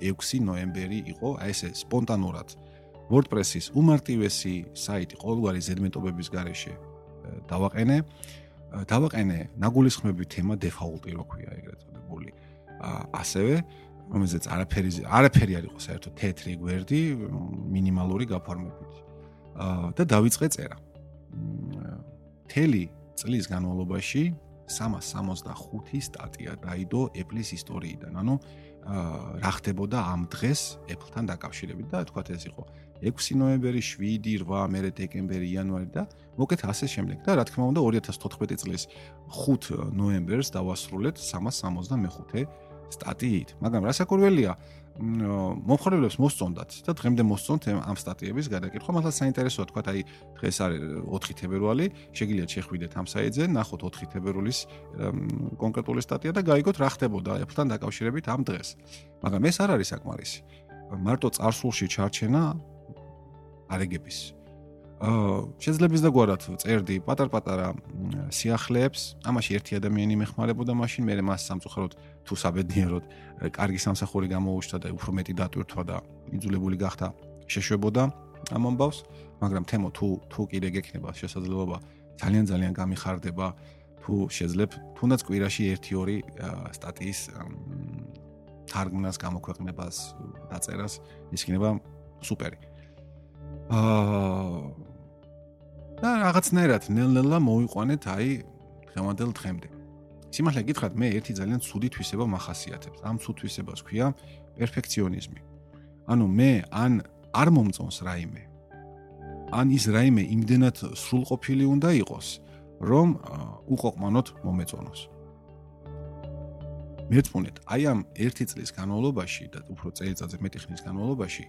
6 ნოემბერი იყო, აი ესე სპონტანურად. WordPress-ის უმარტივესი საიტი ყოველგვარი ზედმეტობების გარეშე დავაყენე. დავაყენე ნაგულისხმების თემა დეფაულტი რო ქვია ეგრეთ წოდებული. ასევე რომელზეც არაფერი არაფერი არ იყო საერთოდ თეთრი გვერდი მინიმალური გაფორმებით. და დავიწყე წერა. თელი წლის განმავლობაში 365 სტატია დაიდო Apple-ის ისტორიიდან. ანუ რა ხდებოდა ამ დღეს Apple-თან დაკავშირებით და თქვათ ეს იყო 6 ნოემბერი, 7, 8, მერე დეკემბერი, იანვარი და მოკეთ ასე შემდეგ. და რა თქმა უნდა 2014 წლის 5 ნოემბერს დავასრულეთ 365 სტატიით. მაგრამ რასაკურველია, მომხრეებს მოსწონდათ და დღემდე მოსწონთ ამ სტატიების გადაკითხვა. მართლა საინტერესოა თქვა, აი დღეს არის 4 თებერვალი, შეგიძლიათ შეხვიდეთ ამ საიტზე, ნახოთ 4 თებერვლის კონკრეტული სტატია და გაიგოთ რა ხდებოდა Apple-თან დაკავშირებით ამ დღეს. მაგრამ ეს არ არის საკმარისი. მარტო წარსულში ჩარჩენა არეგების. აა შეიძლება და გვარად წერდი პატარ-პატარა სიახლეებს, ამაში ერთი ადამიანი მეხმარებოდა მაშინ, მე მას სამწუხაროდ თუ საბედნიეროდ კარგი სამსახური გამოუშვა და უფრო მეტი დატვირთვა და იძულებული გახდა შეშვებოდა ამ ამბავს, მაგრამ თემო თუ თუ კიდე გექნება შესაძლებლობა ძალიან ძალიან გამიხარდება. თუ შეძლებ თუნდაც კვირაში 1-2 სტატიის თარგმნას გამოქვეყნებას დაწერას ის იქნება სუპერი. აა და რაღაცნაირად ნელ-ნელა მოვიყვანეთ აი დღევანდელ დღემდე. სიმართლე გითხრათ, მე ერთი ძალიან ცუდი თვისება מחასიათებს. ამ ცუდ თვისებას ქვია პერფექციონიზმი. ანუ მე ან არ მომწონს რაიმე. ან ის რაიმე იმდენად სრულყოფილი უნდა იყოს, რომ უყოყმანოთ მომეწონოს. მეწმუნეთ, აი ამ ერთი წლის განმავლობაში და უფრო წელიწადზე მეტი ხნის განმავლობაში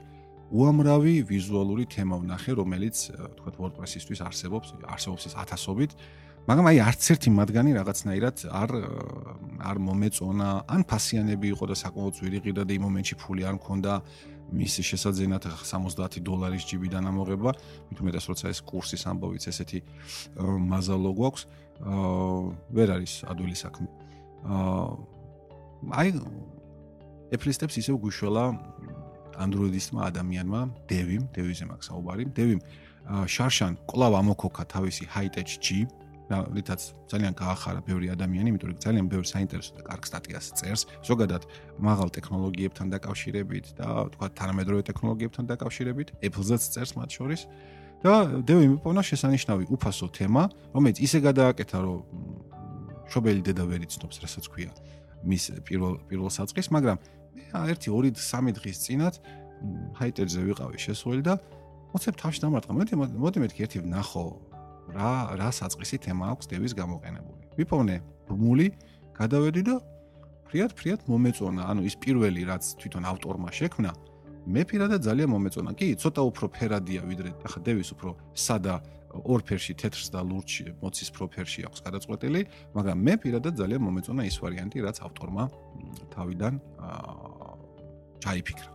უამრავი ვიზუალური თემა ვნახე, რომელიც თქვა WordPress-ისთვის არსებობს, არსებობს ის ათასობით, მაგრამ აი არც ერთი მათგანი რაღაცნაირად არ არ მომეწონა, ან ფასიანები იყო და საკმაოდ ძვირიღი და იმ მომენტში ფული არ მქონდა. მის შესაძენად 70 დოლარის ჯიბიდან ამოღება, მით უმეტეს როცა ეს კურსის ამბავიც ესეთი მაზალო გვაქვს, აა ვერ არის ადვილი საქმე. აა აი ეფლისტებს ისევ გუშველა Android-ისტმა ადამიანმა, Devim, Devim-ზე მაქვს საუბარი. Devim შარშან კლავ ამოქოქა თავისი Hightech G, რითაც ძალიან გაახარა ბევრი ადამიანი, იმიტომ რომ ძალიან ბევრი საინტერესო და კარგ სტატიას წერს, ზოგადად მაღალ ტექნოლოგიებთან დაკავშირებით და თქვა თანამედროვე ტექნოლოგიებთან დაკავშირებით, Apple-ზეც წერს მათ შორის. და Devim მიპოვნა შესანიშნავი უფასო თემა, რომელიც ისე გადააკეთა, რომ შობელი დედა ვერ იცნობს, რასაც ქვია მის პირველ პირველ საწყის, მაგრამ მე 1 2 3 დღის წინათ ჰაიტერზე ვიყავი შესული და მოცებ თავში დამარტყა. მოდი მოდი მეთქი ერთი ვნახო რა რა საწყისი თემა აქვს დევის გამოყენებული. ვიპოვნე ბმული, გადავედი და ფრიად ფრიად მომეწონა. ანუ ის პირველი რაც თვითონ ავტორმა შექმნა, მე პირადად ძალიან მომეწონა. კი, ცოტა უფრო ფერადია ვიდრე ახლა დევის უფრო სადა ორ ფერში თეთრს და ლურჯში მოცის პროფერში აქვს გადაწყვეტილი, მაგრამ მე პირადად ძალიან მომეწონა ის ვარიანტი, რაც ავტორმა თავიდან აა ჩაიფიქრა.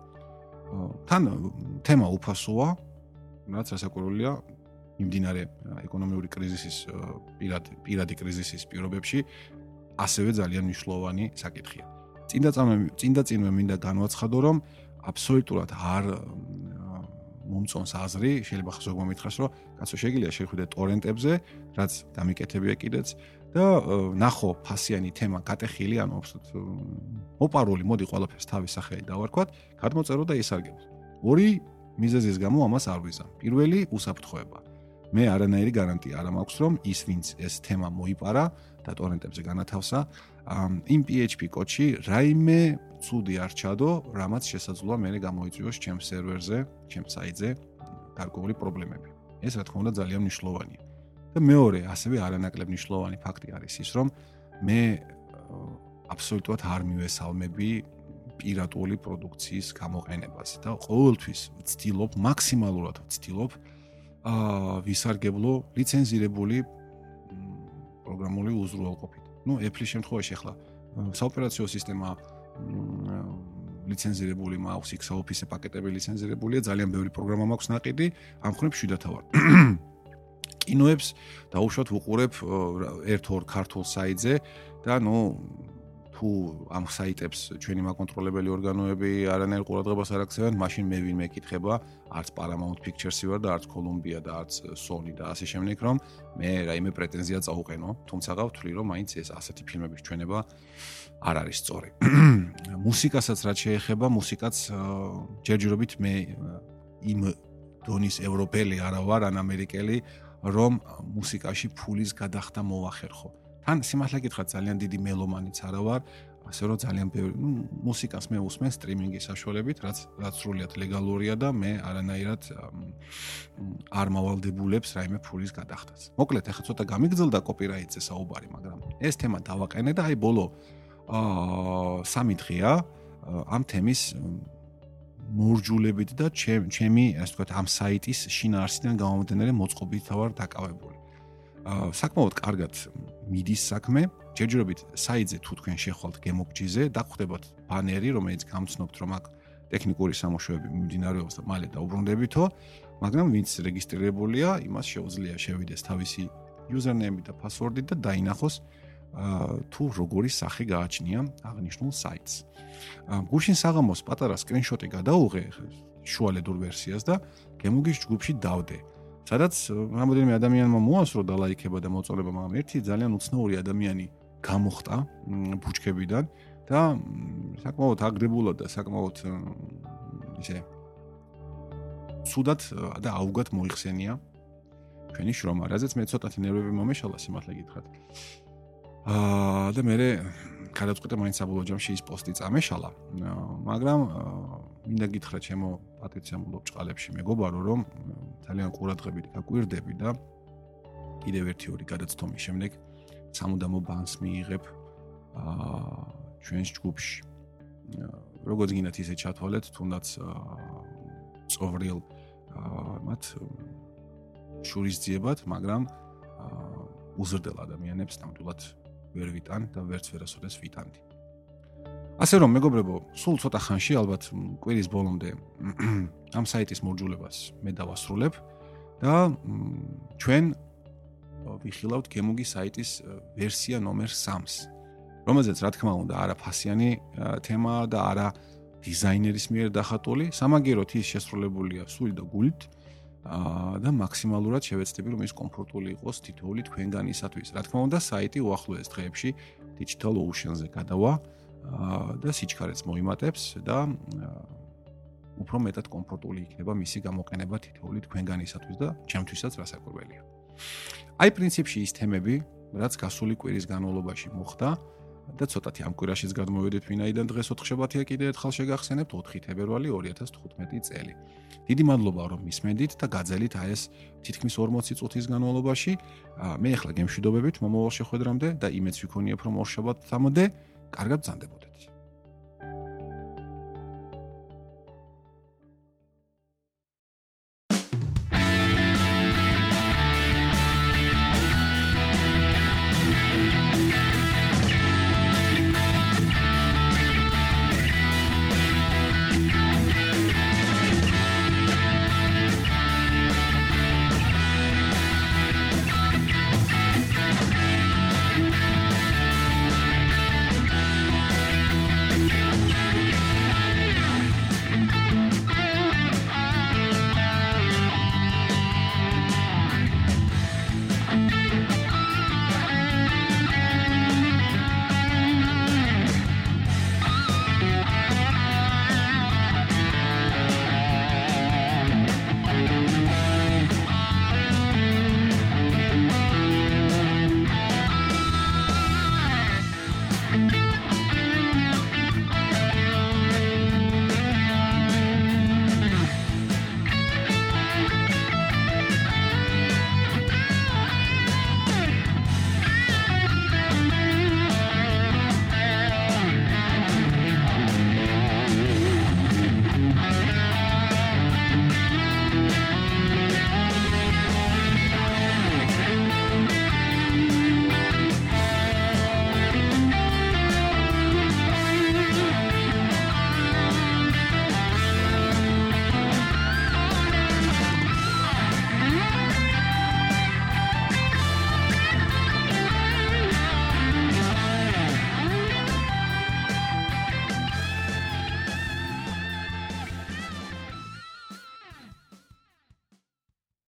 თან თემა უფასოა, რაც ასაკურულია იმდინარე ეკონომიური კრიზისის პირად პირადი კრიზისის პირობებში ასევე ძალიან მნიშვნელოვანი საკითხია. წინდა წინდა წინვე მინდა განვაცხადო, რომ აბსოლუტურად არ მომწონს აზრი, შეიძლება ხსოვ მომითხრას, რომ კაცო შეგიძლია შეხვიდე ტორენტებზე, რაც დამიკეთებია კიდეც და ნახო ფასიანი თემა გატეხილი, ანუ აბსოლუტ მოპარული, მოდი ყველაფერს თავის სახელი დავარქვათ, გადმოწერო და ისარგებლო. ორი მიზეზის გამო ამას არ ვიზამ. პირველი უსაფრთხოება. მე არანაირი გარანტია არ მაქვს, რომ ის ვინც ეს თემა მოიპარა და ტორენტებზე განათავსა, იმ PHP კოდში რაიმე ცუდი არ ჩადო, რამაც შესაძლოა მე გამოიწვიოს ჩემს სერვერზე, ჩემს საიტზე გარკვეული პრობლემები. ეს რა თქმა უნდა ძალიან მნიშვნელოვანია. და მეორე, ასევე არანაკლებ მნიშვნელოვანი ფაქტი არის ის, რომ მე აბსოლუტურად არ მივესალმები პირატული პროდუქციის გამოყენებას და ყოველთვის ვცდილობ მაქსიმალურად ვცდილობ აა ვისარგებლო ლიცენზირებული პროგრამული უზრუნველყოფით. ну Apple-ის შემთხვევაში ახლა საოპერაციო სისტემა ლიცენზირებული მაქვს, იქ საოფისე პაკეტები ლიცენზირებულია, ძალიან ბევრი პროგრამა მაქვს ნაყიდი, ამ ხრივ შვიდათა ვარ. კინოებს დაუშვათ ვუყურებ ერთ-ორ ქართულ საიტზე და ну თუ ამ საიტებს ჩვენი მაკონტროლებელი ორგანოები არანაირ ყურადღებას არ აქცევენ, მაშინ მე ვინ მეკითხება, არც Paramount Pictures-ი ვარ და არც Columbia და არც Sony და ასე შემდეგ, რომ მე რაიმე პრეტენზია წაუყენო, თუმცა გავთვლი, რომ მაინც ეს ასეთი ფილმების ჩვენება არ არის სწორი. [clears throat] მუსიკასაც რაც შეეხება, მუსიკაც ჯერჯერობით მე იმ დონის ევროპელი არა ვარ, ან ამერიკელი, რომ მუსიკაში ფულის გადახდა მოახერხო. თან სიმართლე გითხრათ ძალიან დიდი მელომანიც არა ვარ ასე რომ ძალიან ბევრი ნუ მუსიკას მე უსმენ სტრიმინგის საშუალებით რაც რაც სრულიად ლეგალურია და მე არანაირად არ მავალდებულებს რაიმე ფულის გადახდას. მოკლედ ახლა ცოტა გამიგძელდა კოპირაიტზე საუბარი მაგრამ ეს თემა დავაყენე და აი ბოლო აა სამი დღეა ამ თემის მორჯულებით და ჩემი ასე ვთქვათ ამ საიტის შინაარსიდან გამომდინარე მოწყობით ვარ დაკავებული საკმაოდ კარგად მიდის საქმე. ჯერჯერობით საიტზე თუ თქვენ შეხვალთ გემოგჯიზე, დახვდებათ ბანერი, რომელიც გამცნობთ, რომ აქ ტექნიკური სამუშაოები მიმდინარეობს და მალე დაუბრუნდებითო, მაგრამ ვინც რეგისტრირებულია, იმას შეუძლია შევიდეს თავისი username და password-ი და დაინახოს თუ როგორი სახე გააჩნია აღნიშნულ საიტს. გუშინ საღამოს პატარა სკრინშოტი გადაუღე შუალედურ ვერსიას და გემოგის ჯგუფში დავდე. სადაც რამოდენიმე ადამიანმა მოასრო და ლაიქება და მოწონება, მაგრამ ერთი ძალიან უცნაური ადამიანი გამოხტა ბუჩქებიდან და საკმაოდ აგრებულად და საკმაოდ ისე სუდად და აუგად მოიხსენია ჩვენი შრომა, რაზეც მე ცოტათი ნერვები მომეშალა სიმართლე გითხრათ. აა და მე გადაწყვეტე მაინც საბოლოო ჯამში ის პოსტი წამეშალა, მაგრამ მინდა გითხრა ჩემო პატრიციამულო ბჭყალებში მეგობარო რომ ძალიან ყურადღებით გაკვირდები და კიდევ ერთი ორი გადაცდომის შემდეგ სამუდამო ბანს მიიღებ აა ჩვენს ჯგუფში. როგორც გინდათ ისე ჩათვალეთ თუნდაც წოვრილ მათ შურისძიებად მაგრამ უზრდელ ადამიანებს ნამდვილად ვერ ვიტან და ვერც ვერასოდეს ვიტანდი. ასე რომ მეგობრებო, სულ ცოტა ხანში ალბათ კვირის ბოლომდე ამ საიტის მორჯულებას მე დავასრულებ და ჩვენ ვიხილავთ გემუგი საიტის ვერსია ნომერ 3-ს, რომელზეც რა თქმა უნდა არა ფასიანი თემაა და არა დიზაინერის მიერ დახატული, სამაგიეროდ ის შესრულებულია სული და გულით და მაქსიმალურად შევეცდები რომ ის კომფორტული იყოს თითოეული თქვენგანისათვის. რა თქმა უნდა, საიტი უახლოეს დღეებში Digital Ocean-ზე გადავა და სიჩქარეც მოიმატებს და უფრო მეტად კომფორტული იქნება მისი გამოყენება თითოეული თქვენგანისათვის და ჩემთვისაც რასაკვირველია. აი პრინციპში ის თემები, რაც გასული კვირის განმავლობაში მოხდა და ცოტათი ამ კვირაშიც გადმოვედით ვინაიდან დღეს 4 შაბათია კიდე ერთხელ შეგახსენებთ 4 თებერვალი 2015 წელი. დიდი მადლობა რომ მისმენდით და გაძელით აი ეს თითქმის 40 წუთის განმავლობაში. მე ახლა გემშვიდობებით მომავალ შეხვედრამდე და იმეც ვიქონიებ რომ 4 შაბათამდე კარგად ბრძანდებოდეთ.